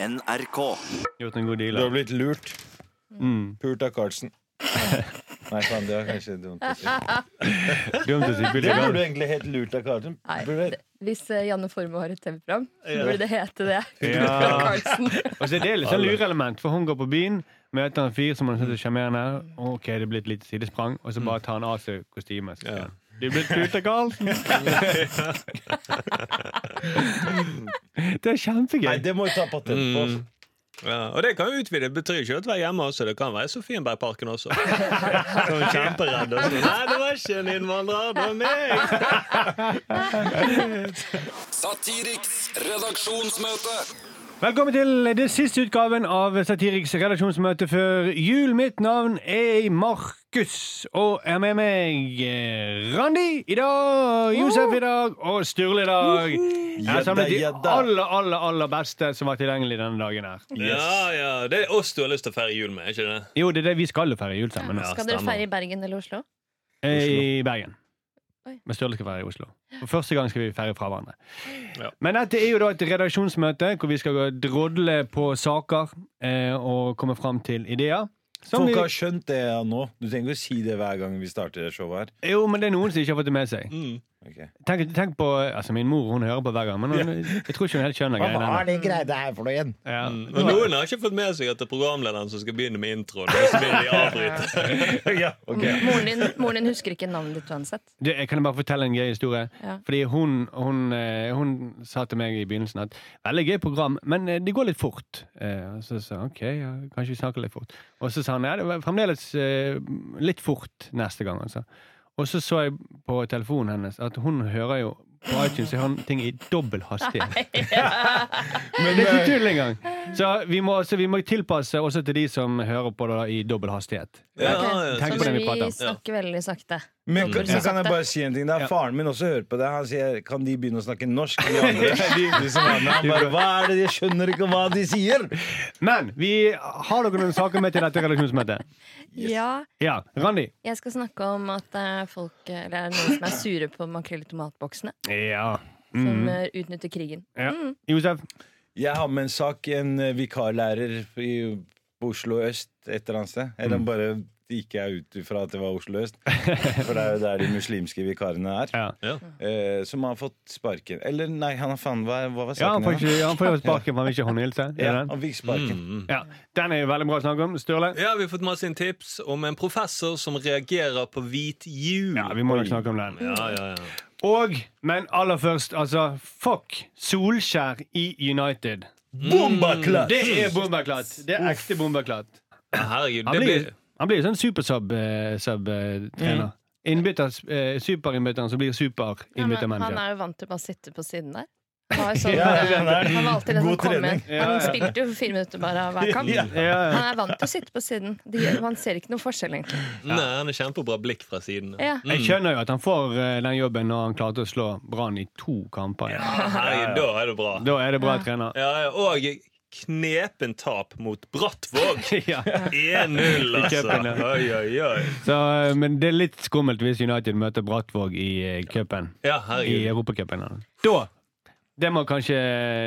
NRK. Gjort en god deal. Du har blitt lurt. Mm. Pult av Carlsen. Nei, faen, det var kanskje dumt å si. Dumt å si. Det Burde du egentlig helt lurt av Carlsen. Nei, Burde- det, hvis eh, Janne Formoe har et TV-program, så burde det hete det. Ja. Karlsen. Og så er det litt sånn lureelement, for hun går på byen, møter en fyr som hun synes er sjarmerende. og Ok, det blir et lite sidesprang, og så bare tar han av seg kostymet. så Ja. han, Du blir Carlsen! det er kjempegøy. Nei, det må vi ta patent på. Mm. Ja, og det kan jo utvide. Det betyr ikke at være hjemme også. Det kan være Sofienbergparken også. Sånn kjemperedd og sånn. Nei, det var ikke en innvandrer, det var meg! Satiriks redaksjonsmøte. Velkommen til det siste utgaven av Satiriks redaksjonsmøte før jul. Mitt navn er Markus, og er med meg Randi i dag, Josef i dag og Sturle i dag. Jeg har samlet de aller, aller, aller beste som var tilgjengelig denne dagen her. Ja, ja, Det er oss du har lyst til å feire jul med, ikke det? Jo, det er det vi skal feire jul sammen. Ja, Skal dere feire i Bergen eller Oslo? Eh, I Bergen. Oi. Men Sturle skal være i Oslo. For første gang skal vi feire fra hverandre. Ja. Men dette er jo da et redaksjonsmøte hvor vi skal gå drodle på saker eh, og komme fram til ideer. Som Folk har skjønt det nå. Du trenger ikke å si det hver gang vi starter showet her. jo, men det er noen som ikke har fått det med seg. Mm. Ok. Tenk, tenk på, altså Min mor hun hører på hver gang, men hun, jeg tror ikke hun helt skjønner greiene. er det greia her for noe igjen? Ja. Men noen har ikke fått med seg at det er programlederen som skal begynne med introen. Så vil de avbryte. ja, okay. Moren din, moren din husker ikke navnet ditt uansett. Du, jeg kan bare fortelle en gøy historie? Ja. Fordi hun, hun, eh, hun sa til meg i begynnelsen at veldig gøy program, men eh, det går litt fort. Eh, Og så sa hun ok, ja, kanskje vi snakker litt fort. Og så sa hun ja, det var fremdeles litt fort neste gang. Altså. Og så så jeg på telefonen hennes at hun hører jo på iTunes så hører hun ting i dobbel hastighet. Men det er ikke tull engang! Så vi må, så vi må tilpasse også til de som hører på det i dobbel hastighet. Ja, okay. ja, Tenk Så på det vi vi prater om. snakker veldig sakte. Men kan, så kan jeg bare si en ting. Da Ja. Faren min også hører på det. Han sier kan de begynne å snakke norsk? De andre, de som er med. Han bare, Hva er det? Jeg skjønner ikke hva de sier! Men vi har dere noen saker med til dette redaksjonsmøtet? Ja, Ja, Randi? jeg skal snakke om at er folk Eller er noen som er sure på makrell i tomatboksene. Ja. Som Mm. eh, utnytter krigen. ja. Mm. Josef? Jeg har med en sak. En eh, vikarlærer i Oslo øst et eller annet sted. Eller Mm. bare gikk jeg ut fra at det var Oslo øst. For det er jo der de muslimske vikarene er. Ja. Eh, som har fått sparken. Eller nei, han har faen Hva, hva var Ja, han saken? får, ikke, han får jo sparken, for han vil ikke håndhilse. Ja, han fikk sparken. Mm. Ja. Den er jo veldig bra å snakke om. Sturle? Ja, Vi har fått masse inn tips om en professor som reagerer på hvit jul. Ja, vi må nok snakke om den. Ja, ja, ja. Og, men aller først, altså Fuck Solskjær i United. Bombaklatt! Det er bombaklatt. Det er ekte bombaklatt. Herregud, Han det blir, blir han blir sånn supersub-trener. Innbytter, eh, superinnbytteren som blir superinnbyttermanager. Ja, han er jo vant til å bare sitte på siden der. Han sånn, Ja, eh, han var alltid den som kom inn. Han spilte jo fire minutter bare hver kamp. Han er vant til å sitte på siden. De, man ser ikke noe forskjell, egentlig. Nei, han er kjempebra blikk fra siden. Ja. Jeg skjønner jo at han får eh, den jobben når han klarte å slå Brann i to kamper. Ja, hei, da er det bra. Da er det bra Ja. trener. Og knepen tap mot Brattvåg. 1-0, altså. Oi, oi, oi. Så, eh, men det er litt skummelt hvis United møter Brattvåg i cupen. Ja, I. Europacupen. Da det må kanskje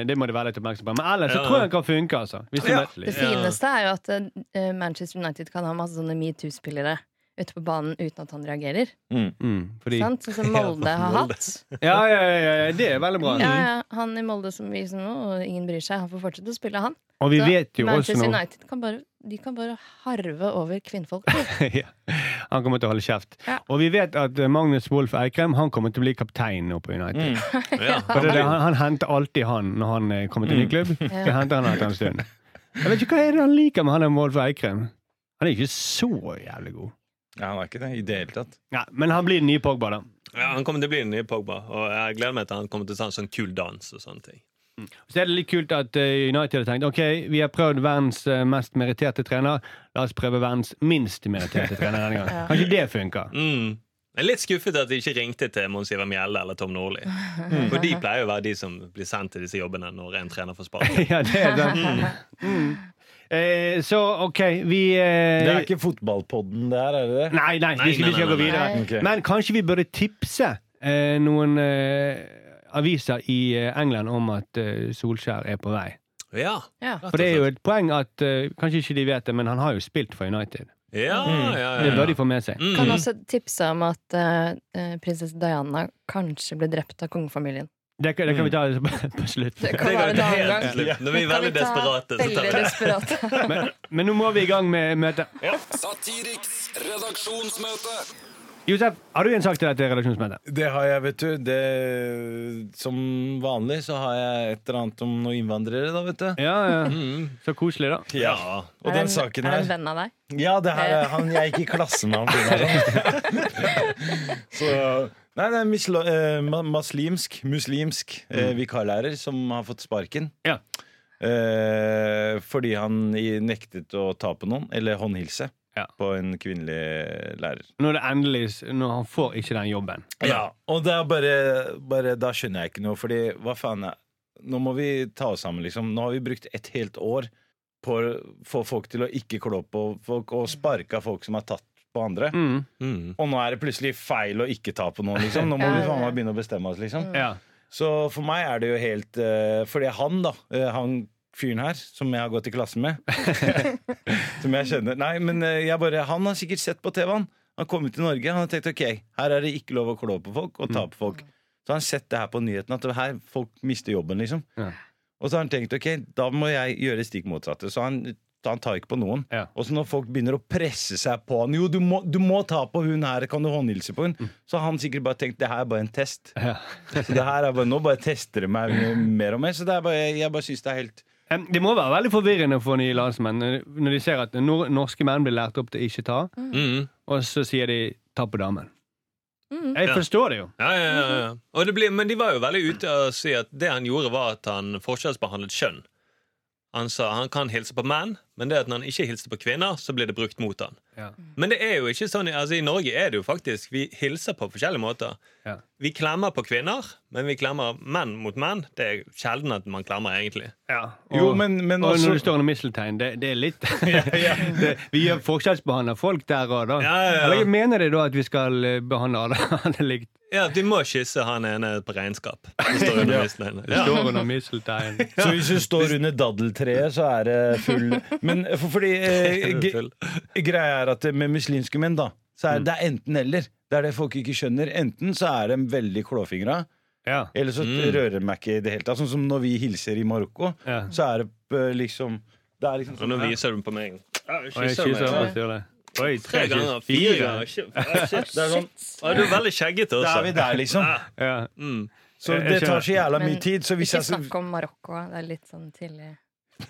Det må de være litt oppmerksom på. Men ellers så tror jeg den kan funke. altså Hvis Ja. møter Det fineste er jo at eh, Manchester United kan ha masse sånne metoo-spillere ute på banen uten at han reagerer. Mm, fordi, Sant? Sånn som Molde har hatt. ja, ja, ja, ja, det er veldig bra. Ja, ja, han i Molde som viser noe, og ingen bryr seg. Han får fortsette å spille, han. Og vi Så vet jo Manchester også United kan bare, de kan bare harve over kvinnfolk. ja, Han kommer til å holde kjeft. Ja. Og vi vet at eh, Magnus Wolff Eikrem Han kommer til å bli kaptein nå på United. Ja, For det, er han, han henter alltid han når han eh, kommer til en ny klubb. Så henter han etter en stund. Jeg vet ikke hva er det han liker med han der Wolff Eikrem. Han er ikke så jævlig god. Ja, han er ikke det i det hele tatt. Ja, men han blir den nye Pogba, da. Ja, Han kommer til å bli den nye Pogba, og jeg gleder meg til han kommer til å ta en sånn kul dans og sånne ting. Så er det litt kult at eh, United har tenkt Ok, vi har prøvd verdens eh, mest meritterte trener. La oss prøve verdens minst meritterte trener denne gangen. Kanskje det funker? Mm. Jeg er litt skuffet at de ikke ringte til Mons Ivar Mjelde eller Tom Nordli. For de pleier jo å være de som blir sendt til disse jobbene når en trener får sparken. ja, det er det. Mm. Eh, så OK, vi eh, Det er ikke fotballpodden det her, er det det? Nei, nei, Nei, vi skal ikke gå videre. Ok. Men kanskje vi burde tipse eh, noen eh, aviser i eh, England om at eh, Solskjær er på vei. Ja. Ja. For det er jo et poeng at eh, Kanskje ikke de vet det, men han har jo spilt for United. Ja, Mm. ja, Det ja, bør de få med seg. Mm. Kan også tipse om at eh, eh, prinsesse Diana kanskje ble drept av kongefamilien. Det, kan- det kan vi ta på, på slutt. Det kan være en annen gang. slutt. Når vi er veldig desperate, så tar vi det. desperate. Men, men nå må vi i gang med møtet. Satiriks redaksjonsmøte. Josef, har du en sak til dette redaksjonsmøtet? Det har jeg, vet du. Det, som vanlig så har jeg et eller annet om noen innvandrere, da, vet du. Ja, ja. Mm. Så koselig, da. Ja. Og den saken her Er det en venn av deg? Ja, det her er han jeg gikk i klasse med. Han, så, nei, det er misla, eh, maslimsk, muslimsk, eh, vikarlærer som har fått sparken. Ja. Eh, fordi han i- nektet å ta på noen, eller håndhilse, Ja. på en kvinnelig lærer. Nå er det endelig Når han får ikke den jobben. Ja, og det er bare, bare Da skjønner jeg ikke noe, fordi hva faen er Nå må vi ta oss sammen, liksom. Nå har vi brukt et helt år på å få folk til å ikke klå på folk og sparka folk som har tatt på andre. Mm. Mm. Og nå er det plutselig feil å ikke ta på noen, liksom. Nå må vi faen meg begynne å bestemme oss, liksom. Ja. Så for meg er det jo helt uh, Fordi han, da, eh, han fyren her, som jeg har gått i klasse med Som jeg kjenner Nei, men eh, jeg bare Han har sikkert sett på TV, han. Han har kommet til Norge, han har tenkt ok, her er det ikke lov å klå på folk og ta på folk. Så har han sett det her på nyhetene, at her folk mister jobben, liksom. Ja. Og så har han tenkt ok, da må jeg gjøre stikk motsatte. Så han, så han tar ikke på noen. Ja. Og så når folk begynner å presse seg på han Jo, du må, du må ta på hun her, kan du håndhilse på hun? Så har han sikkert bare tenkt det her er bare en test. Ja. Så det her er bare, Nå bare tester de meg mer og mer. Så det er bare, jeg bare syns det er helt Det må være veldig forvirrende for nye landsmenn når når de ser at norske menn blir lært opp til ikke ta, Mm. og så sier de 'ta på damen'. Mm. Jeg Ja. forstår det jo. Ja, ja, ja, ja. Og det blir, men de var jo veldig ute og si at det han gjorde, var at han forskjellsbehandlet kjønn. Han sa han kan hilse på menn, men det at når han ikke hilste på kvinner, så blir det brukt mot han. Ja. Men det er jo ikke sånn, altså i Norge er det jo faktisk Vi hilser på forskjellige måter. Ja. Vi klemmer på kvinner, men vi klemmer menn mot menn. Det er sjelden at man klemmer, egentlig. Ja. Og, Jo, men, men og når det står under misteltein, det, det er litt det, Vi gjør forskjellsbehandler folk der og da. Ja, ja, ja. Eller mener de da at vi skal eh, behandle alle, alle likt? Ja, du må kysse han ene på regnskap. Det står under misteltein. Det Ja. står under misteltein. Så hvis du står under daddeltreet, så er det full Men for, fordi eh, greia er at med muslimske menn, da, så er det er enten eller. Det er det folk ikke skjønner. Enten så er de veldig klåfingra, Ja. eller så Mm. rører de meg ikke i det hele tatt. Sånn som når vi hilser i Marokko, Ja. så er det eh, liksom Det er liksom Og nå vi viser du på meg. Jeg kysser det. Oi, Tre ganger. Fire ganger. Shit, ah, shit. Det er sånn Ah, du er veldig skjeggete Da er vi der, liksom. Ja. Mm. Så Jeg- jeg det tar så jævla Men mye tid. Så hvis Ikke jeg snakk om Marokko. Det er litt sånn tidlig.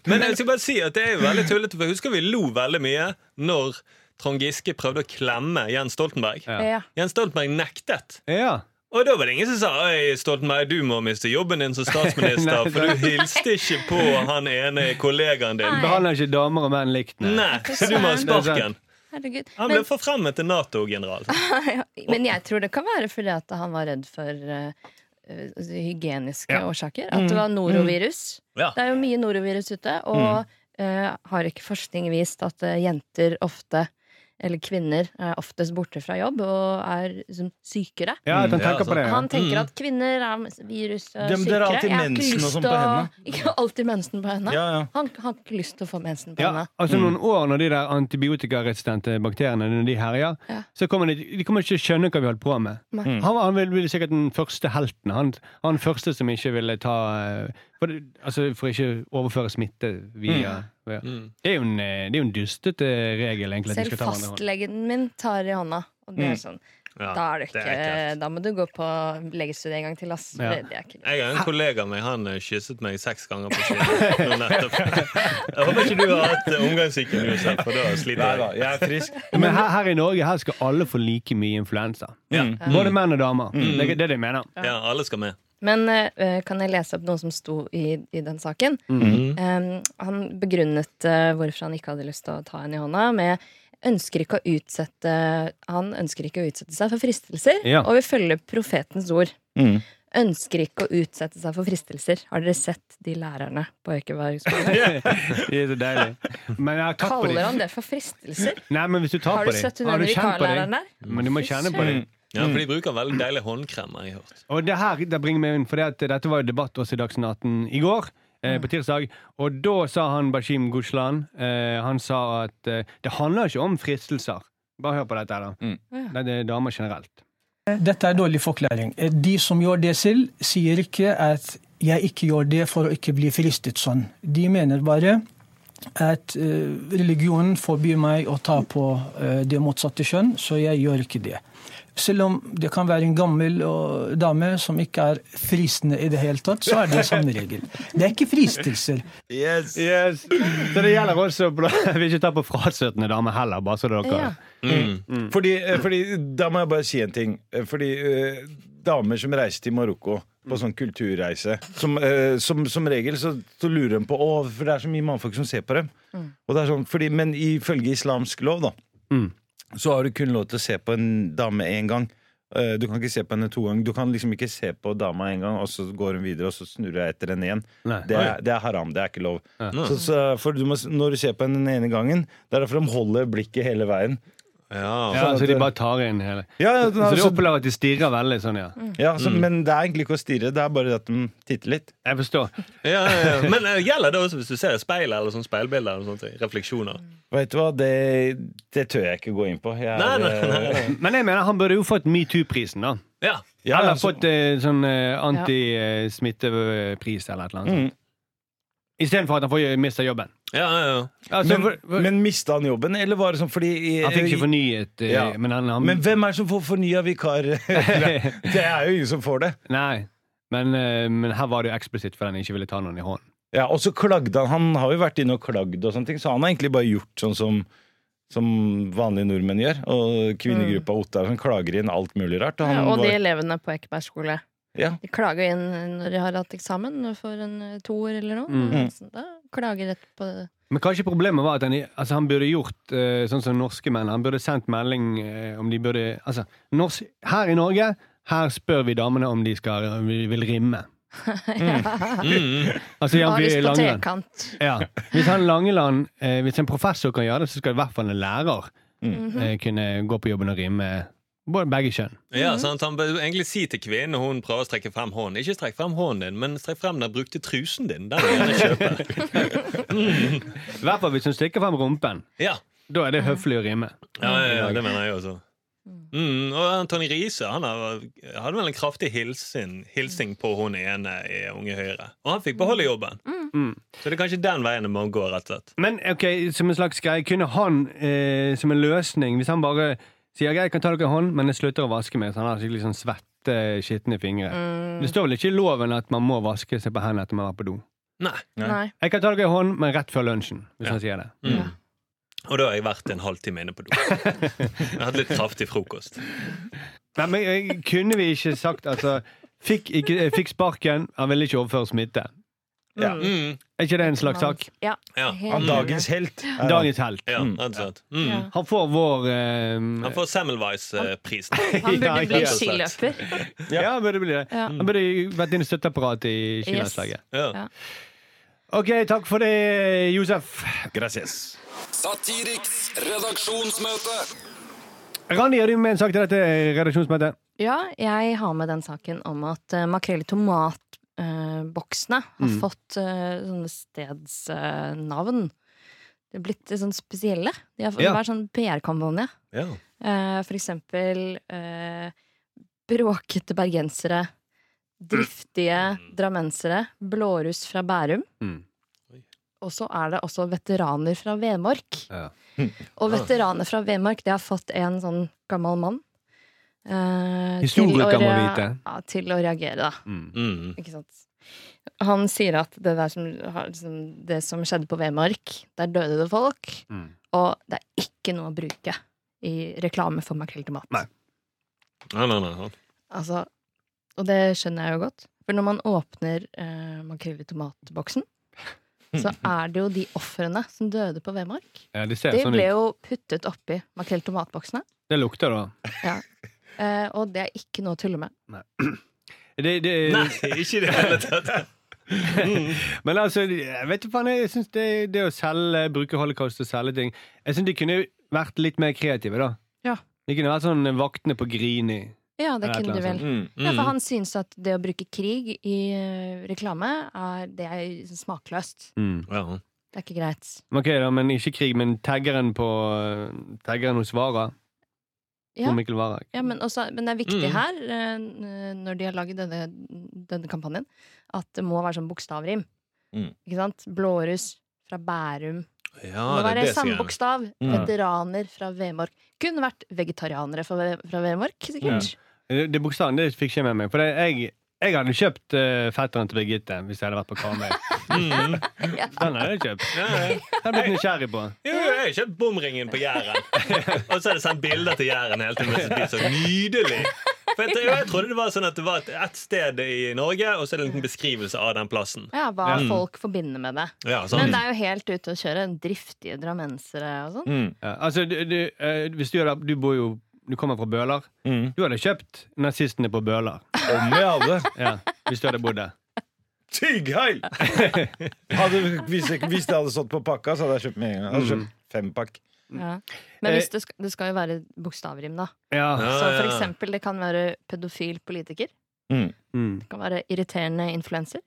Men jeg skal bare si at det er jo veldig tullete, for jeg husker vi lo veldig mye når Trond Giske prøvde å klemme Jens Stoltenberg. Ja. Jens Stoltenberg nektet. ja. Og da var det ingen som sa Oi, Stoltenberg, du må miste jobben din som statsminister, Nei, for du hilste ikke på han ene kollegaen din. Nei. Behandler ikke damer og menn likt. nei. Nei, så du må ha sparken. Herregud. Han ble Men, forfremmet til Nato-general. men jeg tror det kan være fordi at han var redd for eh, eh, hygieniske Ja. årsaker. At det var norovirus. Ja. Det er jo mye norovirus ute, og uh, har ikke forskning vist at uh, jenter ofte eller kvinner er oftest borte fra jobb og er liksom, sykere. Ja, han Mm, tenker på det. Ja. Han tenker Mm. at kvinner er virussykere. De, Ja, dere har alltid Jeg har ikke mensen og lyst sånn på å- hendene. Ikke alltid mensen på henne. Ja, ja. Han har ikke lyst til å få mensen på Ja, henne. altså Noen år når de der antibiotikaresistente bakteriene Når de herjer, Ja. så kommer de, de kommer ikke til å skjønne hva vi holder på med. Mm. Han, var- han ville sikkert den første helten. Han, han første som ikke ville ta eh, For, altså, for ikke overføre smitte via via- Mm. det, er jo en, eh, det er jo en dustete regel, egentlig. Selv fastlegen min tar i hånda. Og det Mm. er sånn, Ja, da, er ikke, er da må du gå på legestudiet en gang til. Ass. Ja. Det, det er ikke Jeg har en kollega meg, han eh, kysset meg seks ganger på siden. Jeg håper ikke du har hatt eh, omgangssyken, Josef, for da sliter jeg. jeg er frisk. Men her, her i Norge her skal alle få like mye influensa. Ja. Både menn og damer. Det er det de mener. ja, alle skal med. Men uh, kan jeg lese opp noe som sto i, i den saken? Mm. Um, han begrunnet uh, hvorfor han ikke hadde lyst til å ta henne i hånda, med ønsker ikke å utsette, han ønsker ikke å utsette seg for fristelser, Ja. og vil følge profetens ord. Mm. Ønsker ikke å utsette seg for fristelser. Har dere sett de lærerne på Økeberg skole? Det er så deilig. Men jeg har tatt Kaller dem. han det for fristelser? Nei, men hvis du tar Har på du sett hun Har du kjent på der? Men du må kjenne på dem. Ja, for de bruker veldig deilig håndkrem, har jeg hørt. Og det her det bringer meg inn, for det at dette var jo debatt også i Dagsnytt 18 i går. eh, på tirsdag. Og da sa han Bashim Gushlan eh, Han sa at eh, det handler ikke om fristelser. Bare hør på dette, da. Mm. Det er damer generelt. Dette er dårlig forklaring. De som gjør det selv, sier ikke at jeg ikke gjør det for å ikke bli fristet sånn. De mener bare at eh, religionen forbyr meg å ta på eh, det motsatte kjønn, så jeg gjør ikke det. Selv om det kan være en gammel dame som ikke er fristende i det hele tatt, så er det samme regel. Det er ikke fristelser. Yes. Yes. Så det gjelder også Jeg vil ikke ta på frasøtende damer heller, bare så dere Ja. Mm. Fordi, eh, fordi, da må jeg bare si en ting. Eh, Fordi eh, damer som reiser til Marokko på sånn kulturreise Som, eh, som, som regel så, så lurer de på Å, for det er så mye mannfolk som ser på dem. Og det er sånn, fordi, men ifølge islamsk lov, da, Mm. Så har du kun lov til å se på en dame én gang. Eh, Du kan ikke se på henne to ganger. Du kan liksom ikke se på dama en gang, og så går hun videre, og så snurrer jeg etter henne igjen. Det er, det er haram. Det er ikke lov. Ja. Så, så, for du må, når du ser på henne den ene gangen, det er derfor de holder blikket hele veien. Ja. Ja, så de bare tar inn hele Ja, ja, Så de opplever at de stirrer veldig sånn, ja. ja så, Men det er egentlig ikke å stirre, det er bare at de titter litt. Jeg forstår. Ja, ja, ja. Men uh, gjelder det også hvis du ser et speil eller sånn speilbilder? Eller sånt, refleksjoner? Vet du hva, det, det tør jeg ikke gå inn på. Jeg, er, Nei, nei, nei, nei. Men jeg mener han burde jo fått metoo-prisen, da. Ja. Ja, eller altså- fått uh, sånn uh, anti-smittepris eller et eller annet. Mm. Istedenfor at han får mister jobben. Ja, ja, ja. Altså, men, for, for, men mista han jobben, eller var det sånn fordi han fikk ikke fornyet, eh, Ja. men han, han Men hvem er det som får fornya vikar? det er jo ingen som får det. Nei. Men, eh, men her var det jo eksplisitt fordi han ikke ville ta noen i hånden. Ja, Og så klagde han. Han har jo vært inne og klagd, og sånne ting, så han har egentlig bare gjort sånn som som vanlige nordmenn gjør. Og kvinnegruppa Ottar som klager inn alt mulig rart. Og han Ja, og de elevene på Ekeberg skole. ja, De klager inn når de har hatt eksamen for en eh, toer eller noe. Mm. Så Da klager rett på det. Men kanskje problemet var at han, altså han burde gjort uh, sånn som norske menn. Han burde sendt melding uh, om de burde Altså, norsk, her i Norge her spør vi damene om de skal, vil, vil rimme. Mm. Altså, Jan Aris på Langeland. trekant. Ja. Hvis han Langeland uh, Hvis en professor kan gjøre det, så skal i hvert fall en lærer eh, kunne gå på jobben og rimme både begge kjønn. Ja, sant? Han bør egentlig si til kvinnen når hun prøver å strekke frem hånden Ikke strekk frem hånden din, men strekk frem den brukte trusen din. Den vil jeg gjerne kjøpe. I hvert fall hvis hun stikker frem rumpen. Ja. Da er det høflig å rime. Ja, ja, ja, det mener jeg også. Mm, og Antoni Riise han hadde vel en kraftig hilsen, hilsing på hun ene i Unge Høyre. Og han fikk beholde jobben. Mm. Så det er kanskje den veien det må gå. rett og slett. Men ok, som en slags greie, kunne han eh, som en løsning Hvis han bare sier jeg kan ta dere i hånd, men jeg slutter å vaske meg, så han har skikkelig sånn svette, skitne fingre. Det står vel ikke i loven at man må vaske seg på hendene etter man har vært på do? Nei. Nei. Jeg kan ta dere i hånd, men rett før lunsjen, hvis Ja. han sier det. Mm. Ja. Og da har jeg vært en halvtime inne på do. Jeg har hatt litt kraftig frokost. Nei, men kunne vi ikke sagt altså Fikk, ikke, fikk sparken, han ville ikke overføre smitte. Ja. Mm. Er ikke det en slags sak? Ja. Ja. Han dagens helt. er. Dagens helt. Ja, Mm. rett og slett. Mm. Han får vår eh, Han får Semmelweis-prisen. Han burde Ja, bli ja. skiløper. Ja, burde bli det. Ja. Han burde vært inne i støtteapparatet i skilandslaget. Ja. Ja. OK, takk for det, Josef. Gracias. Satiriks redaksjonsmøte. Randi, har du med en sak til dette redaksjonsmøtet? Ja, jeg har med den saken om at uh, makrell i tomat-boksene har Mm. fått eh, sånne stedsnavn. de er blitt eh, sånn spesielle. De har Ja. vært sånn PR-kampanje. Ja. Eh, for eksempel eh, bråkete bergensere. Driftige drammensere. Blåruss fra Bærum. Mm. Og så er det også veteraner fra Vemork. Ja. Og veteraner fra Vemork, det har fått en sånn gammel mann. Eh, Historiker til å må vite. Ja, til å reagere, da. Mm. Mm. Ikke sant? Han sier at det, der som, liksom, det som skjedde på Vemork, der døde det folk. Mm. Og det er ikke noe å bruke i reklame for makrell til mat. Nei. Nei, nei, nei. Altså, og det skjønner jeg jo godt. For når man åpner eh, makrell i tomat-boksen, så er det jo de ofrene som døde på Vemork. Ja, det ser De sånn ble ut. jo puttet oppi makrell i tomat-boksene. Det lukter, da. Eh, og det er ikke noe å tulle med. Det, det, Nei, ikke i det hele tatt. Men altså, jeg vet ikke faen, jeg syns det, det å selge, bruke holocaust og selge ting Jeg syns de kunne vært litt mer kreative, da. Ja. De kunne vært sånn vaktene på Grini. Ja, det kunne du vel. Mm. Mm. Ja, for han synes at det å bruke krig i eh, reklame, er, det er smakløst. Mm. Ja. Det er ikke greit. Ok, da, men ikke krig, men taggeren på Taggeren hos Vara. Ja. Mikkel Wara. Ja, men, også, men det er viktig Mm. her, eh, når de har laget denne, denne kampanjen, at det må være sånn bokstavrim. Mm. Ikke sant? Blåruss fra Bærum. ja, det må være det samme bokstav. Mm. Veteraner fra Vemork. Kunne vært vegetarianere fra, fra Vemork, sikkert. Det, det bokstaven det fikk ikke jeg med meg. For jeg, jeg hadde kjøpt uh, fetteren til Birgitte hvis jeg hadde vært på Karmøy. Mm. Den hadde jeg kjøpt. Ja, ja. Den hadde jeg blitt nysgjerrig på. Jo, jeg har kjøpt bomringen på Jæren. Og så er det sendt bilder til Jæren hele tiden. Det blir så Nydelig! For jeg, jeg trodde det var sånn at det var et, et sted i Norge, og så er det en liten beskrivelse av den plassen. Ja, hva Ja. folk forbinder med det. Ja, Men sånn. det er jo helt ute å kjøre. Driftige drammensere og sånn. Mm. Ja, altså, du, du, eh, hvis du, hadde, du bor jo Du kommer fra Bøler. Mm. Du hadde kjøpt nazistene på Bøler. Om jeg hadde. Ja, hvis du hadde bodd der. Tygghei! Hadde, hvis, jeg, hvis det hadde stått på pakka, så hadde jeg kjøpt med en gang. Jeg hadde kjøpt fempakk. Ja. Men hvis det, skal, det skal jo være bokstavrim, da. Ja. Ja, Så for eksempel, det kan være pedofil politiker. Mm. Mm. Det kan være irriterende influenser.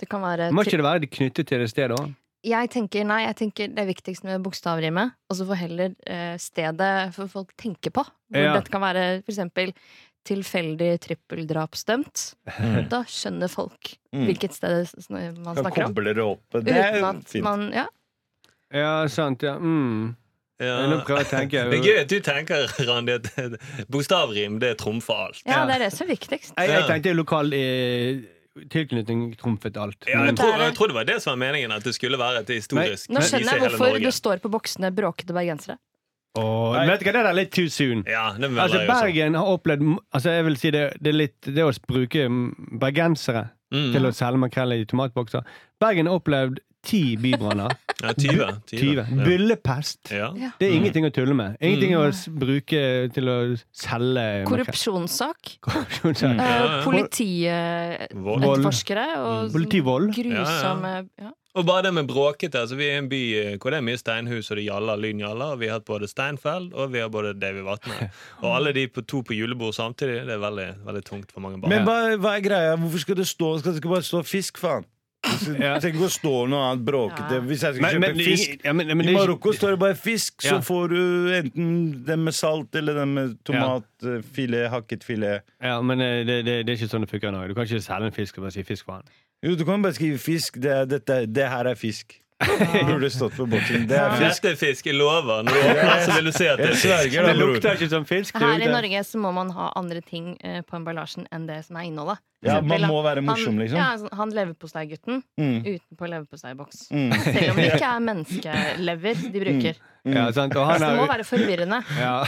Det kan være Må ikke det være knyttet til det stedet òg? Jeg tenker, nei, jeg tenker det er viktigst med bokstavrimet. Og så får heller eh, stedet for folk tenke på. Hvor Ja. Dette kan være for eksempel tilfeldig trippeldrapsdømt. Mm. Da skjønner folk Mm. hvilket sted man Kan snakker om. det opp. Det er Uten at fint. man Ja. Ja, sant. Ja. Mm. Ja. Nå prøver jeg å tenke. Det er gøy at du tenker, Randi, at bokstavrim det trumfer alt. ja, det er det som er viktigst. Jeg, jeg tenkte lokal eh, tilknytning trumfet alt. Ja, jeg, tror, jeg tror det var det som var meningen, at det skulle være et historisk Nå skjønner jeg hvorfor det står på boksene 'bråkete bergensere'. Og, vet du hva, det der er litt too soon. Ja, det Altså, jeg. Bergen har opplevd Altså, jeg vil si det, det er litt Det å bruke bergensere Mm. til å selge makrell i tomatbokser. Bergen har opplevd ti bybranner. Ja, 20. 20. Ja. Byllepest. Ja. Det er Mm. ingenting å tulle med. Ingenting å bruke til å selge Korrupsjonssak. Korrupsjonssak. Korrupsjon. Mm. Eh, Ja, ja. Politietterforskere og Politivold. grusomme ja. Og bare det med bråkete. Altså, vi er i en by eh, hvor det er mye steinhus, og det gjaller lynjaller. Og vi har hatt både Steinfeld og vi har både Davy Vatne. Og alle de på to på julebord samtidig, det er veldig, veldig tungt for mange barn. Men hva, hva er greia? Hvorfor skal det stå Skal det ikke bare stå fisk, faen? Ja. Tenk å stå noe annet bråkete. Hvis jeg skal kjøpe fisk ja, men, men I Marokko står det bare fisk, så får du enten den med salt eller den med tomatfilet, hakket filet. Ja, men eh, det, det, det er ikke sånn det funker i Norge. Du kan ikke selge en fisk og bare si fisk for den. Jo, du kan bare skrive fisk. Det, dette, det her er fisk. Burde stått på boksen. Det er fisk. Dette er fisk, jeg lover. Når du åpner, så vil du se at det er fisk. Det lukter ikke som fisk. Her i Norge så må man ha andre ting eh, på emballasjen enn det som er innholdet. Ja, man må være morsom, han, liksom. Ja, sånn, han leverposteigutten Mm. utenpå leverposteiboks. Mm. Selv om det ikke er menneskelever de bruker. Ja, sant? Og han Så det må være forvirrende. ja.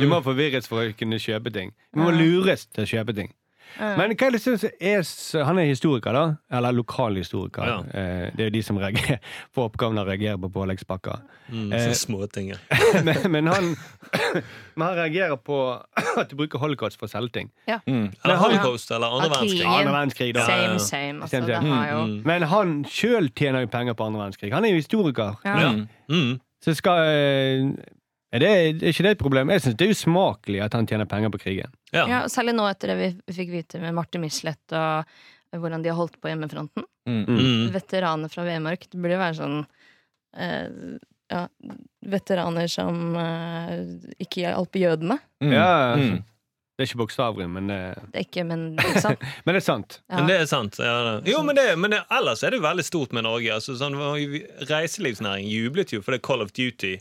Du må forvirres for å kunne kjøpe ting. Du må lures til å kjøpe ting. Men hva er det som er Han er historiker, da? Eller lokalhistoriker. Ja. Eh, Det er jo de som reagerer, får oppgaven å reagere på påleggspakker. Mm, Eh, småting. ja. men, men, han, men han reagerer på at du bruker holocaust for å selge ting. Mm. Eller holocaust eller andre verdenskrig. Andre verdenskrig, da. Same, same. Altså, Same, det same. har jo Mm. Men han sjøl tjener jo penger på andre verdenskrig. Han er jo historiker. ja. Ja. Mm. Så skal eh, er, det, er ikke det et problem? Jeg synes det er usmakelig at han tjener penger på krigen. Ja. Ja, Særlig nå etter det vi fikk vite med Marte Michelet og hvordan de har holdt på hjemmefronten. Mm. Veteraner fra Vemork. Det burde jo være sånn eh, ja, veteraner som eh, ikke hjalp jødene. Mm. Ja, Mm. Det er ikke bokstavrim, men, eh, Det er ikke, men sant? men det er sant. Ja. Men det er sant. Ja, det. Jo, men, det, men det, ellers er det veldig stort med Norge. Altså, sånn, reiselivsnæring jublet jo for det Call of Duty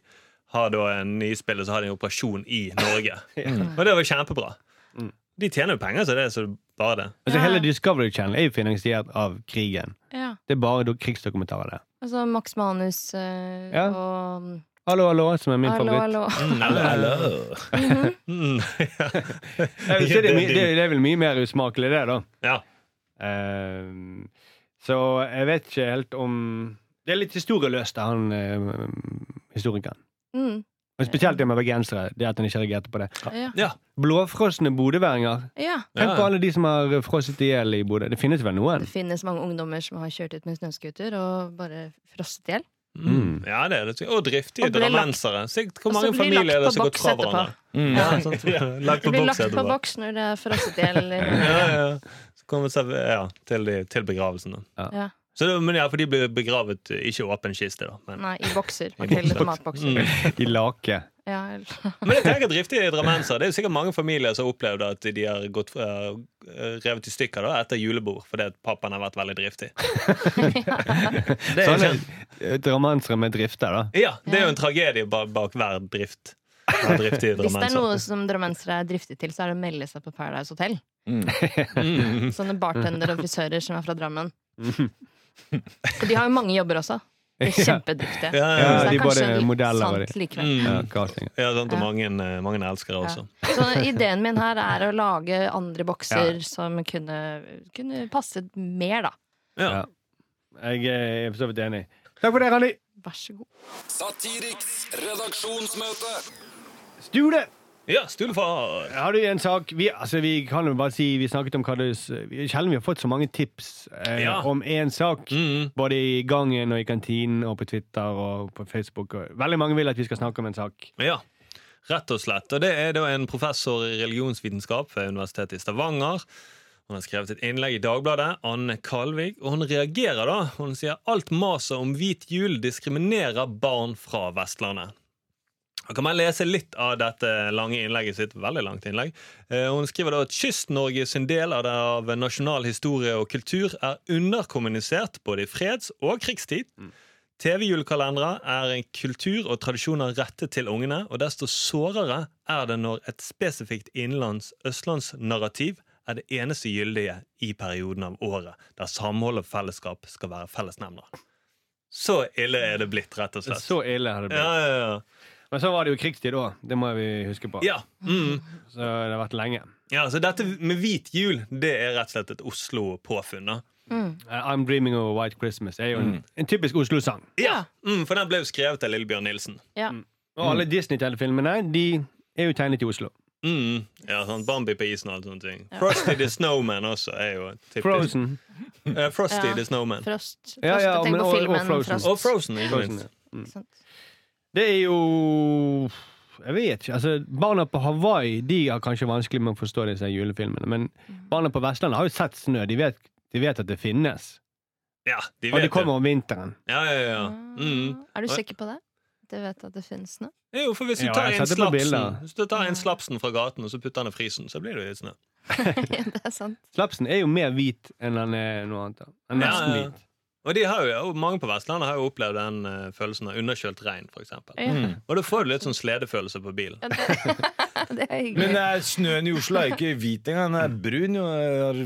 har da en nyspiller, så har de en operasjon i Norge. Og det var kjempebra. Mm. De tjener jo penger, så det er så bare det. Altså, Ja. Hele Discovery Channel er jo finansiert av krigen. Ja. Det er bare krigsdokumentarer der. Altså Max Manus øh, Ja. og Hallo, hallo, som er min Hallo, favoritt. hallo. Hallo. Mm, vil si det, er det, er vel mye mer usmakelig, det, da. ja. Uh, så jeg vet ikke helt om Det er litt historieløst, han uh, historikeren. Mm, Og spesielt det med bergensere. Det at de ikke reagerte på det. ja. ja. Blåfrosne bodøværinger. ja. Tenk på alle de som har frosset i hjel i Bodø. Det finnes vel noen? Det finnes mange ungdommer som har kjørt ut med snøscooter og bare frosset i hjel. Mm. Ja, det er det. Og driftige drammensere. Hvor mange familier er det som på gått fra boks hverandre? Mm. Ja? Lagt på blir boks lagt på boks når det er frosset i hjel. Ja, ja. Så kommer seg ja, til, til begravelsen. Da. Ja. Så det, men ja, For de blir begravet ikke i åpen kiste, da. Men, Nei, i bokser. Matbokser. mm. I lake. Ja, men jeg tenker driftige drammenser Det er jo sikkert mange familier som har opplevd at de har gått uh, revet i stykker da, etter julebord fordi at pappaen har vært veldig driftig. Sånne eh, drammensere med drifter, da. Ja, det er jo en tragedie bak, bak hver drift. Hvis det er noe som drammensere er driftige til, så er det å melde seg på Paradise Hotel. Mm. Sånne bartendere og frisører som er fra Drammen. De har jo mange jobber også. De er Ja. kjempedyktige. Ja, Ja, ja, Så det de er kanskje litt modeller sant likevel. Mm. Ja, sant, og mange, eh, mange elskere også. Så ideen min her er å lage andre bokser Ja. som kunne, kunne passet mer, da. Ja. Ja. Jeg er for så vidt enig. Takk for det, Randi. Vær så god. Satiriks redaksjonsmøte. Stule! Ja, Stulefar! Har du en sak vi, altså, vi kan jo bare si Vi snakket om hva det vi- Sjelden vi har fått så mange tips eh, Ja. om én sak. Mm. Både i gangen og i kantinen og på Twitter og på Facebook. Og veldig mange vil at vi skal snakke om en sak. Ja, rett og slett. Og det er da en professor i religionsvitenskap ved Universitetet i Stavanger. Hun har skrevet et innlegg i Dagbladet, Anne Kalvig, og hun reagerer da. Hun sier alt maset om hvit jul diskriminerer barn fra Vestlandet. Jeg kan man lese litt av dette lange innlegget sitt. Veldig langt innlegg. Eh, Hun skriver da at Kyst-Norge sin del av, det, av nasjonal historie og kultur er underkommunisert både i freds- og krigstid. TV-julekalendere er en kultur og tradisjoner rettet til ungene, og desto sårere er det når et spesifikt innenlands østlandsnarrativ er det eneste gyldige i perioden av året, der samhold og fellesskap skal være fellesnevner. Så ille er det blitt, rett og slett. Så ille er det blitt. Ja, ja, ja. Men så var det jo krigstid òg. Det må vi huske på. ja. Mm. Så det har vært lenge. ja, så dette med hvit jul, det er rett og slett et Oslo-påfunn. da. Mm. Uh, I'm Dreaming of a White Christmas er jo en, en typisk Oslo-sang. Ja, mm, For den ble jo skrevet av Lillebjørn Nilsen. Ja. Og alle Disney-telefilmene de er jo tegnet i Oslo. Mm. Ja, sånn Bambi på isen og alt sånne ting. Frosty the Snowman også er jo typisk. Frozen. Uh, Frosty Ja. the Snowman. Frost. Frost. Ja, ja, Tenk på og- og Frozen. Frost. Og Frozen, ikke Frozen, minst. Ja. Det er jo Jeg vet ikke. altså Barna på Hawaii de har kanskje vanskelig med å forstå disse julefilmene. Men barna på Vestlandet har jo sett snø. De vet, de vet at det finnes. Ja, de Og vet det kommer om vinteren. Ja, ja, ja. Mm. Ah, Er du sikker på det? Du vet at det finnes snø? Jo, for hvis du tar en slapsen. Hvis du tar en slapsen fra gaten og så putter den i frysen, så blir det jo litt snø. det er sant. Slapsen er jo mer hvit enn den er noe annet. Den er nesten ja, ja. hvit. Og de har jo, mange på Vestlandet har jo opplevd den uh, følelsen av underkjølt regn, for eksempel. Ja. Og da får du litt sånn sledefølelse på bilen. Ja, det, det er hyggelig. Men eh, snøen i Oslo er ikke hvit engang. Den er brun. Jo. Har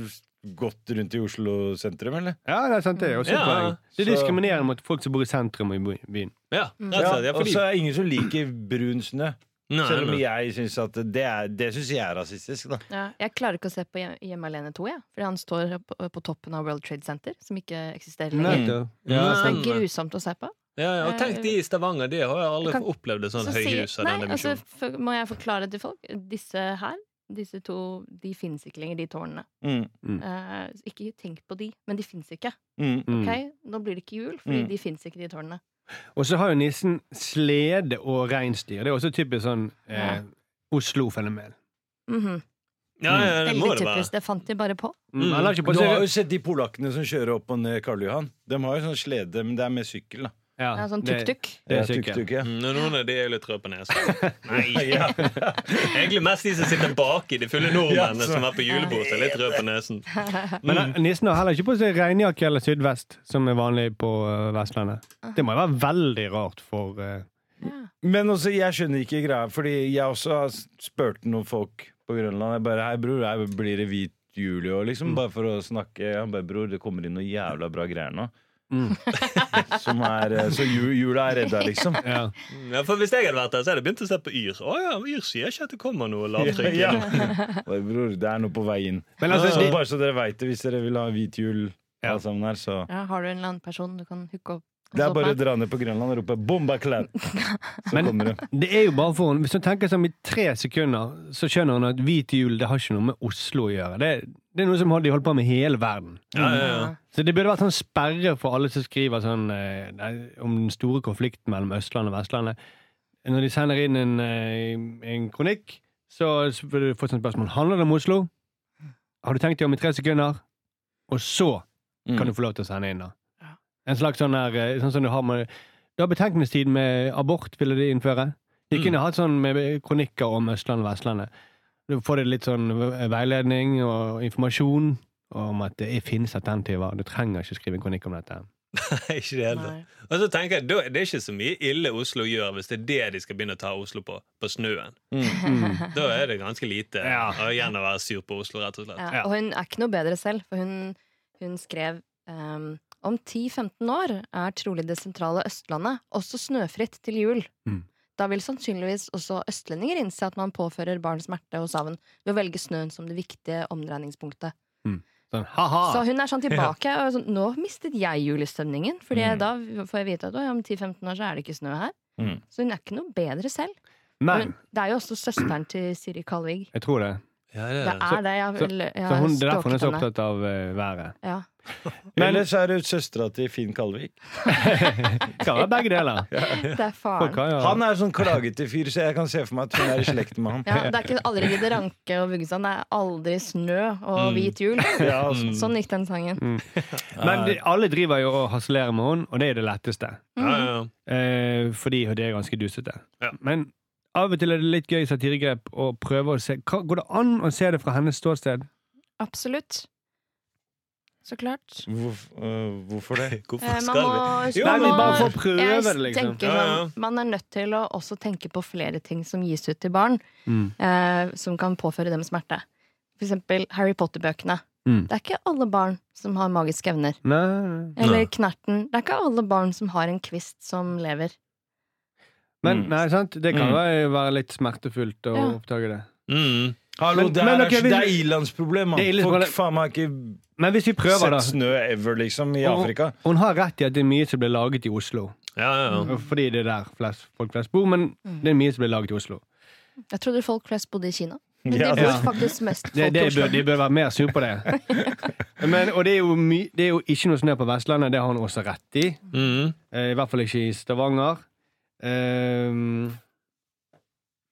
gått rundt i Oslo sentrum, eller? Ja, det er sant, det. er Også Ja, poeng. Det så- diskriminerer mot folk som bor i sentrum og i byen. Ja, rett og slett. Ja, og fordi, så er det ingen som liker brun snø. Nei, Selv om jeg syns at det er Det synes jeg er rasistisk, da. Ja, jeg klarer ikke å se på Hjem- Hjemme alene 2, jeg. Fordi han står på, på toppen av World Trade Center, som ikke eksisterer lenger. Nei. Ja, det er grusomt å se på. Ja, ja, og tenk de i Stavanger, de har jo aldri Kan- opplevd et sånt Så høyhus av denne den altså, for, må jeg forklare til folk? Disse her, disse to, de fins ikke lenger, de tårnene. Mm. Eh, ikke tenk på de, men de fins ikke. Mm. Mm. Ok? Nå blir det ikke jul, fordi Mm. de fins ikke, de tårnene. Og så har jo nissen slede og reinsdyr. Det er også typisk sånn eh, Ja. Oslo-fenomen. Mhm. Ja, ja, det må Veldig det være. typisk. Det fant de bare på. Mm. Mm. Du har jo sett de polakkene som kjører opp og ned Karl Johan. De har jo sånn slede, men det er med sykkel, da. Ja, Ja, sånn tuk-tuk. Det er Ja, tuk-tuk, ja. Mm, noen av de er jo litt røde på. Nei, Egentlig mest de som sitter baki, de fulle nordmennene Ja, som er på julebord, er litt røde på nesen. Men eh, nissen har heller ikke på seg regnjakke eller sydvest, som er vanlig på eh, Vestlandet. Det må jo være veldig rart for uh... Ja. Men også, jeg skjønner ikke greia, fordi jeg også har spurt noen folk på Grønland. Jeg bare, hei bror, her blir det hvit jul i år, liksom? Bare for å snakke. Han bare, bror, det kommer inn noe jævla bra greier nå. Mm. Som er, eh, så jula er redda, liksom. ja. Ja, for Hvis jeg hadde vært der, så hadde jeg begynt å se på Yr. Å ja, Yr sier ikke at det kommer noe lavtrykk. Ja. ja. Bror, det er noe på vei inn. Men altså, så, bare så dere veit det, hvis dere vil ha hvit jul, Ja. alle sammen her, så Ja, har du en eller annen person du kan hooke opp? Det er bare å dra ned på Grønland og rope 'bomba klad'. Så Men- kommer det. det er jo bare for Hvis du tenker sånn i tre sekunder, så skjønner hun at hvit jul det har ikke noe med Oslo å gjøre. Det, det er noe som de holder på med i hele verden. Ja, ja, ja. Så det burde vært sånn sperre for alle som skriver sånn eh, om den store konflikten mellom Østlandet og Vestlandet. Når de sender inn en, eh, en kronikk, så vil du få sånn spørsmål Handler det om Oslo. Har du tenkt deg om i tre sekunder? Og så kan du få lov til å sende inn, da. En slags sånn der eh, Sånn som du har med Du har betenkningstid med abort, ville de innføre. De Mm. kunne hatt sånn med kronikker om Østlandet og Vestlandet. Du får det litt sånn veiledning og informasjon om at det finnes alternativer. Du trenger ikke skrive en kronikk om dette. Nei, ikke det heller. Og så tenker jeg, Det er ikke så mye ille Oslo gjør hvis det er det de skal begynne å ta Oslo på, på snøen. Mm. Da er det ganske lite Ja. å igjen å være sur på Oslo, rett og slett. Ja, Ja. og hun er ikke noe bedre selv, for hun, hun skrev um, om 10-15 år er trolig det sentrale Østlandet også snøfritt til jul. Mm. Da vil sannsynligvis også østlendinger innse at man påfører barn smerte og savn ved å velge snøen som det viktige omdreiningspunktet. Sånn ha-ha! Så hun er sånn tilbake. Og sånn, nå mistet jeg julestemningen, Fordi Mm. da får jeg vite at om 10-15 år så er det ikke snø her. Mm. Så hun er ikke noe bedre selv. Men Hun, det er jo også søsteren til Siri Kalvig. jeg tror det. Ja, det er det. er det. Jeg, jeg, jeg Så hun, det er derfor hun er så opptatt av uh, været. Ja. Men- Ellers så er det søstera til Finn Kalvik. Kan være begge deler. Det er faren. Han er sånn klagete fyr, så jeg kan se for meg at hun er i slekt med han. Ja, det er ikke aldri Gidde Ranke og Vuggesand. Det er aldri snø og Mm. hvit jul. Ja, altså. Sånn gikk den sangen. Men de, alle driver jo og harselerer med henne, og det er det letteste. Mm. ja, ja. Eh, fordi det er ganske dusete. Ja. Men av og til er det litt gøy satiregrep å prøve å se Går det an å se det fra hennes ståsted? Absolutt. Så klart. Hvor, uh, hvorfor det? Hvorfor Eh, man skal må, vi? Jo, man men må- bare for å prøve jeg det, liksom. tenker Ja, ja. sånn, Man er nødt til å også tenke på flere ting som gis ut til barn, Mm. eh, som kan påføre dem smerte. For eksempel Harry Potter-bøkene. Mm. Det er ikke alle barn som har magiske evner. Nei, nei. Eller Nei. Knerten. Det er ikke alle barn som har en kvist som lever. Men Mm. nei, sant? det kan Mm. være, litt smertefullt å Ja. oppdage det. Mm. Hallo, Men- det, er, ok, vi- det er ilandsproblem, mann. Det er Folk faen meg ikke Men hvis vi prøver, da. sett snø ever, liksom, i hun, Afrika. Hun har rett i at det er mye som blir laget i Oslo. Ja, ja, ja. Fordi det er der flest, folk flest bor, men Mm. det er mye som blir laget i Oslo. Jeg trodde folk flest bodde i Kina. Men Ja, de bor det- faktisk mest folk Det, det i Oslo. bør, de bør være mer sur på det. Men, og det er, jo my, det er jo ikke noe snø på Vestlandet, det har hun også rett i. Mm. Eh, I hvert fall ikke i Stavanger. Ehm,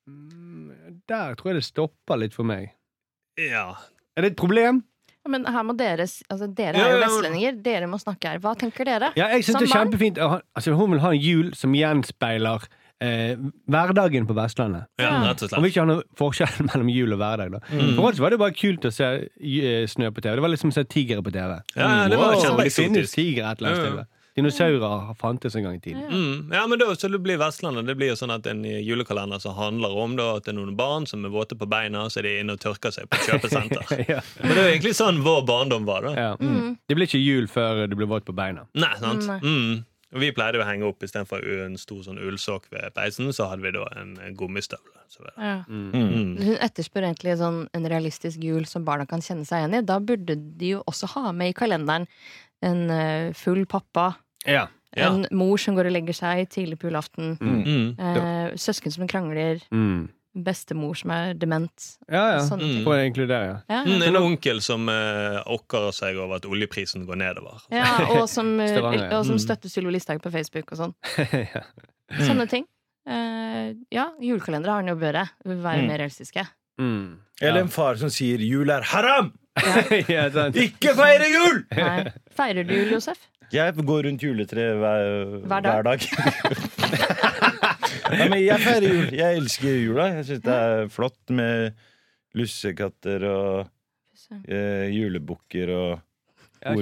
mm, der tror jeg det stopper litt for meg. ja. Er det et problem? Men her må dere altså Dere er jo vestlendinger. Dere må snakke her. Hva tenker dere? Ja, jeg synes det er barn? kjempefint. Altså, hun vil ha en jul som gjenspeiler eh, hverdagen på Vestlandet. ja, rett og vil vi ikke ha noe forskjell mellom jul og hverdag. Da. Mm. For oss var det bare kult å se eh, snø på TV. Det var liksom å se tigre på TV. Ja, ja, det var Wow, kjempeeksotisk. det finnes tigre et eller annet sted. Dinosaurer fantes en gang i tiden. Mm. Ja, men da, så det blir Vestlandet. Det blir jo sånn at en julekalender som handler om da, at det er noen barn som er våte på beina, så er de inne og tørker seg på kjøpesenter. ja. Men det er jo egentlig sånn vår barndom var, da. Ja. Mm. Det blir ikke jul før du blir våt på beina. Nei, sant? Nei. Mm. Og vi pleide å henge opp istedenfor en stor sånn ullsokk ved peisen, så hadde vi da en, gummistøvle. Ja. Mm. Hun etterspør egentlig sånn en realistisk jul som barna kan kjenne seg igjen i. Da burde de jo også ha med i kalenderen en eh, full pappa, Ja. Ja. en mor som går og legger seg tidlig på julaften, Mm. eh, søsken som krangler, Mm. bestemor som er dement. Ja, ja. Sånne ting. For å inkludere, ja. Ja, Mm, en onkel som eh, okker seg over at oljeprisen går nedover. ja, og som, eh, og som Mm. støtter Sylvi Listhaug på Facebook og sånn. ja. Sånne ting. Eh, ja, julekalendere har den jo bør være Mm. mer realistiske. Mm. Eller en far som sier 'jul er haram'! Ikke feire jul! Nei. Feirer du jul, Josef? Jeg går rundt juletreet hver, Hver dag? hver dag. Nei, men jeg feirer jul. Jeg elsker jula. Jeg syns det er flott med lussekatter og eh, julebukker og. Og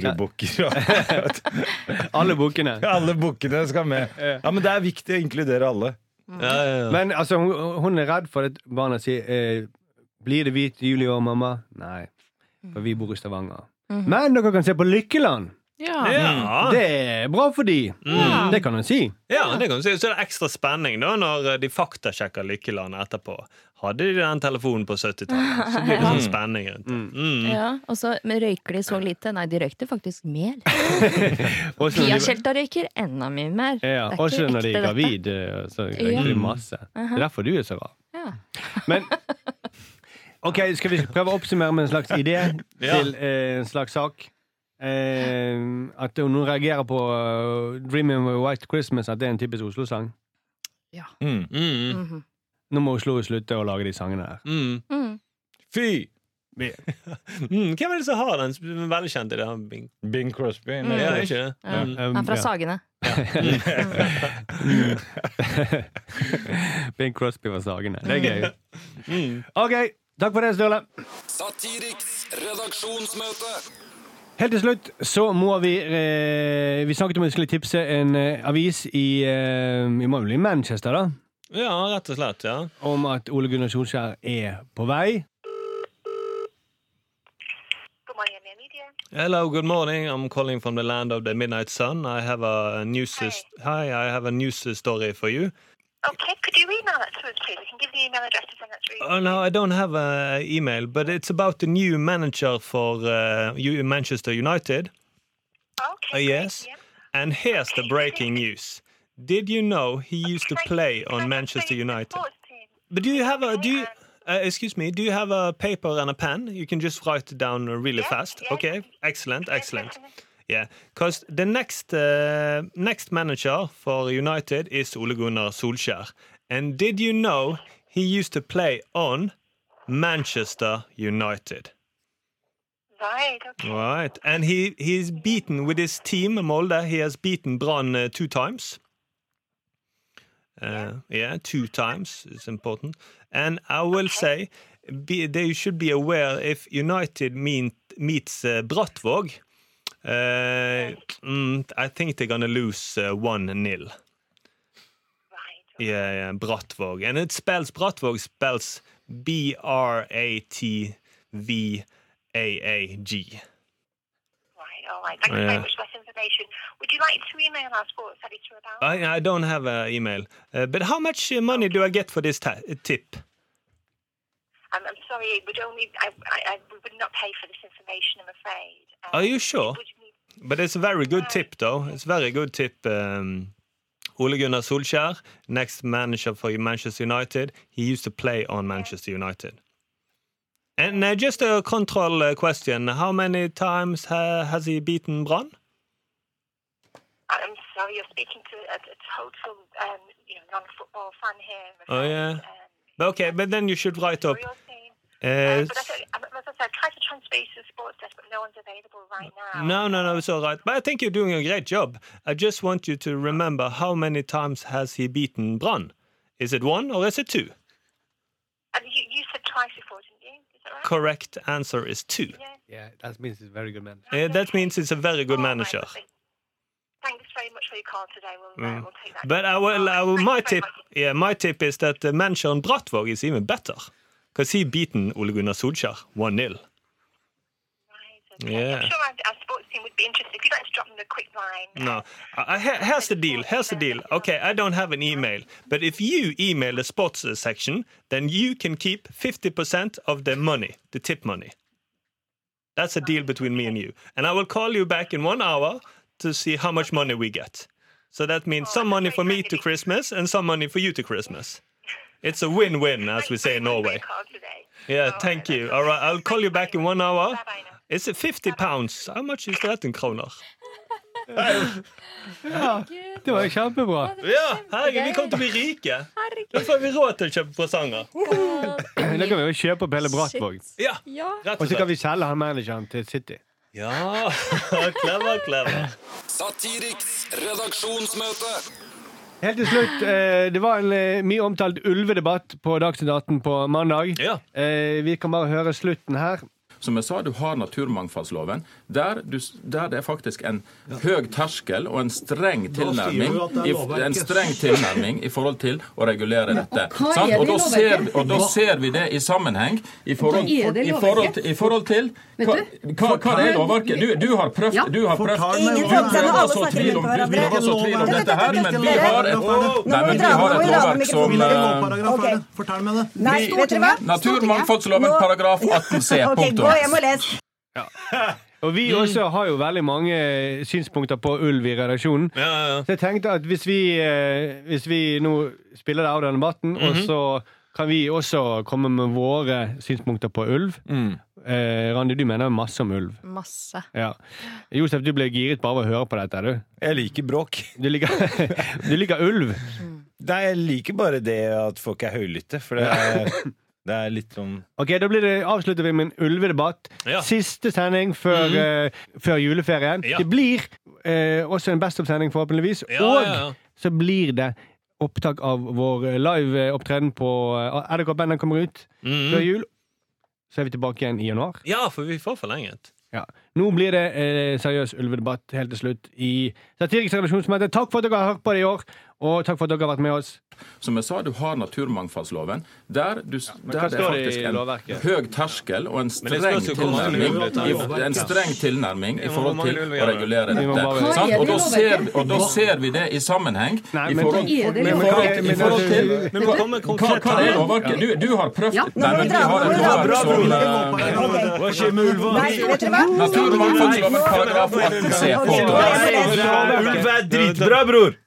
Alle bokene. alle bukkene skal med. Ja, Men det er viktig å inkludere alle. Ja, ja, ja. Men altså, hun, hun er redd for at barna sier eh, Blir det hvit jul i år, mamma? Nei, for vi bor i Stavanger. Mhm. Men dere kan se på Lykkeland! Ja. ja. Det er bra for de. Mm. Det kan en si. Ja, det kan du si. Så er det ekstra spenning da når eh, de faktasjekker Lykkeland etterpå. Hadde de den telefonen på 70-tallet, så blir det sånn spenning rundt det. Mm. Ja, og så røyker de så lite? Nei, de røykte faktisk mer. Også Pia de, røyker enda mye mer. ja, og så når de er gravid, eh, så røyker de masse. Det er derfor du er så rar. Ja. Men Ok, Skal vi prøve å oppsummere med en slags idé til eh, en slags sak? Eh, at noen reagerer på uh, 'Dreaming of a White Christmas', at det er en typisk Oslo-sang. Mm. Mm. -hmm. Nå må Oslo slutte å lage de sangene her. Mm. Mm. Fy! Mm. Hvem er det som har den? Veldig kjent i det. Bing. Bing Crosby. Mm. Ja, Ja, ikke det? Ja. Mm. um, Han er fra ja. Sagene. Bing Crosby fra Sagene. Det er gøy. Mm. Ok, takk for det, Sturle. Satiriks redaksjonsmøte. Helt til slutt så må vi eh, Vi snakket om at vi skulle tipse en eh, avis i eh, Vi må jo bli Manchester, da? Ja, rett og slett. ja Om at Ole Gunnar Solskjær er på vei. Good morning, Amir Media. Hello, good morning. I'm calling from the land of the midnight sun. I have a news. Hi, I have a news story for you. Okay, could you email that to us, please? I can give the email address to send that through. Oh no, I don't have an email, but it's about the new manager for uh, Manchester United. okay. Uh, great, yes. yeah. And here's the breaking news. Did you know he used to play I on Manchester United? But do you have a do you? Uh, excuse me. Do you have a paper and a pen? You can just write it down really Yeah, fast. yeah. Okay, excellent, excellent. Yeah, because the next uh, next manager for United is Ole Gunnar Solskjær. And did you know he used to play on Manchester United? Right, okay. Right, and he he's beaten with his team Molde. He has beaten Brann uh, two times. Uh, yeah, two times is important. And I will say, be, they should be aware if United meet, meets uh, Brattvåg. Uh, mm, I think they're gonna lose uh, one nil. Right. Yeah, yeah, Brattvåg, and it spells Brattvåg spells B R A T V A A G. Right, all right. Thank you Yeah. very much for that information. Would you like to email our sports editor about I, I don't have an email. Uh, but how much uh, money do I get for this ta- tip? Um, I'm sorry, it would only, I, I, I we would not pay for this information, I'm afraid. Um, Are you sure? need- But it's a very good tip, though. It's a very good tip. Um, Ole Gunnar Solskjær, next manager for Manchester United. He used to play on Manchester United. And uh, just a control uh, question: How many times ha- has he beaten Brann? I'm sorry, you're speaking to a, a total, um, you know, non-football fan here. I'm Oh, yeah. Um, Okay, but then you should write up. Uh, Uh, but as I, as I said, try to transfer to sports desk, but no one's available right now. No, no, no, it's all right. But I think you're doing a great job. I just want you to remember how many times has he beaten Brann? Is it one or is it two? And you, you said twice before, didn't you? Is that right? Correct answer is two. Yeah. Yeah, that means he's a very good man. Uh, that means it's a very good All right, manager. lovely. Thanks very much for your call today. We'll, uh, Mm. we'll take that. But I will, I will, my tip, much. yeah, my tip is that the manager on Brattvåg is even better because he beaten Ole Gunnar Solskjær one 0 Right, okay. Yeah. I'm sure our, our sports team would be interested. If you'd like to drop them a quick line. No, I, I, here's the deal. Here's the deal. Okay, I don't have an email, but if you email the sports uh, section, then you can keep fifty percent of the money, the tip money. That's a deal between me and you, and I will call you back in one hour to see how much money we get. So that means some money for me to Christmas and some money for you to Christmas. It's a win-win, as we say in Norway. Yeah, thank you. All right, I'll call you back in one hour. It's 50 pounds. How much is that in kroner? Ja, Det var jo kjempebra. Ja, herregud, vi kommer til å bli rike. Da får vi råd til å kjøpe presanger. Da kan vi jo kjøpe opp hele Brattvåg. Ja, rett Og og så kan vi selge han manageren til City. Ja, clever, clever. Satiriks redaksjonsmøte. Helt til slutt, eh, det var en eh, mye omtalt ulvedebatt på Dagsnytt 18 på mandag. Ja. Eh, vi kan bare høre slutten her. Som jeg sa, du har naturmangfoldsloven, der, du, der det er faktisk en høy terskel og en streng tilnærming i, en streng tilnærming i forhold til å regulere dette. Og, Sant? Og, da ser, og da ser vi det i sammenheng i forhold, i forhold, til, i forhold til hva, hva, hva er lovverket? Du, du har prøvd, du har prøvd Ingen du prøver å så tvil om, du hverandre. prøver å så tvil om dette her, men vi har et, nei, men vi har et lovverk som eh? Fortell meg det. Naturmangfoldsloven paragraf 18c. Ok, Punktum. Gå må og Ja. Og vi også har jo veldig mange synspunkter på ulv i redaksjonen. Ja, ja, ja. Så jeg tenkte at hvis vi, eh, hvis vi nå spiller det av den debatten, og så kan vi også komme med våre synspunkter på ulv. Mm. Eh, Randi, du mener masse om ulv. Masse. Ja. Josef, du ble giret bare av å høre på dette, du. Jeg liker bråk. Du liker, du liker ulv. Nei, jeg liker bare det at folk er høylytte, for det er, det er litt sånn Ok, Da blir det, avslutter vi med en ulvedebatt. Ja. Siste sending før, eh, før juleferien. Ja. Det blir uh, også en Best of-sending, forhåpentligvis. Ja, og så blir det opptak av vår live-opptreden på eh, RDK-band. Den kommer ut før Mm. jul. Så er vi tilbake igjen i januar. Ja, for vi får forlenget. Ja. Nå blir det eh, seriøs ulvedebatt helt til slutt i Satiriks redaksjonsmøte. Takk for at dere har hørt på det i år, og takk for at dere har vært med oss. Som jeg sa, du har naturmangfoldsloven, der, du, ja, der det er faktisk en høy terskel og en streng tilnærming, i, en streng tilnærming i forhold til å er regulere dette. Sant? Og, da ser, og da ser vi det i sammenheng. I forhold, i forhold, til Men vi kommer hva, er lovverket? Du, du har prøvd Nei, men vi har et lovverk som eh? Naturmangfoldsloven paragraf 18 c. Ulv er dritbra, bror!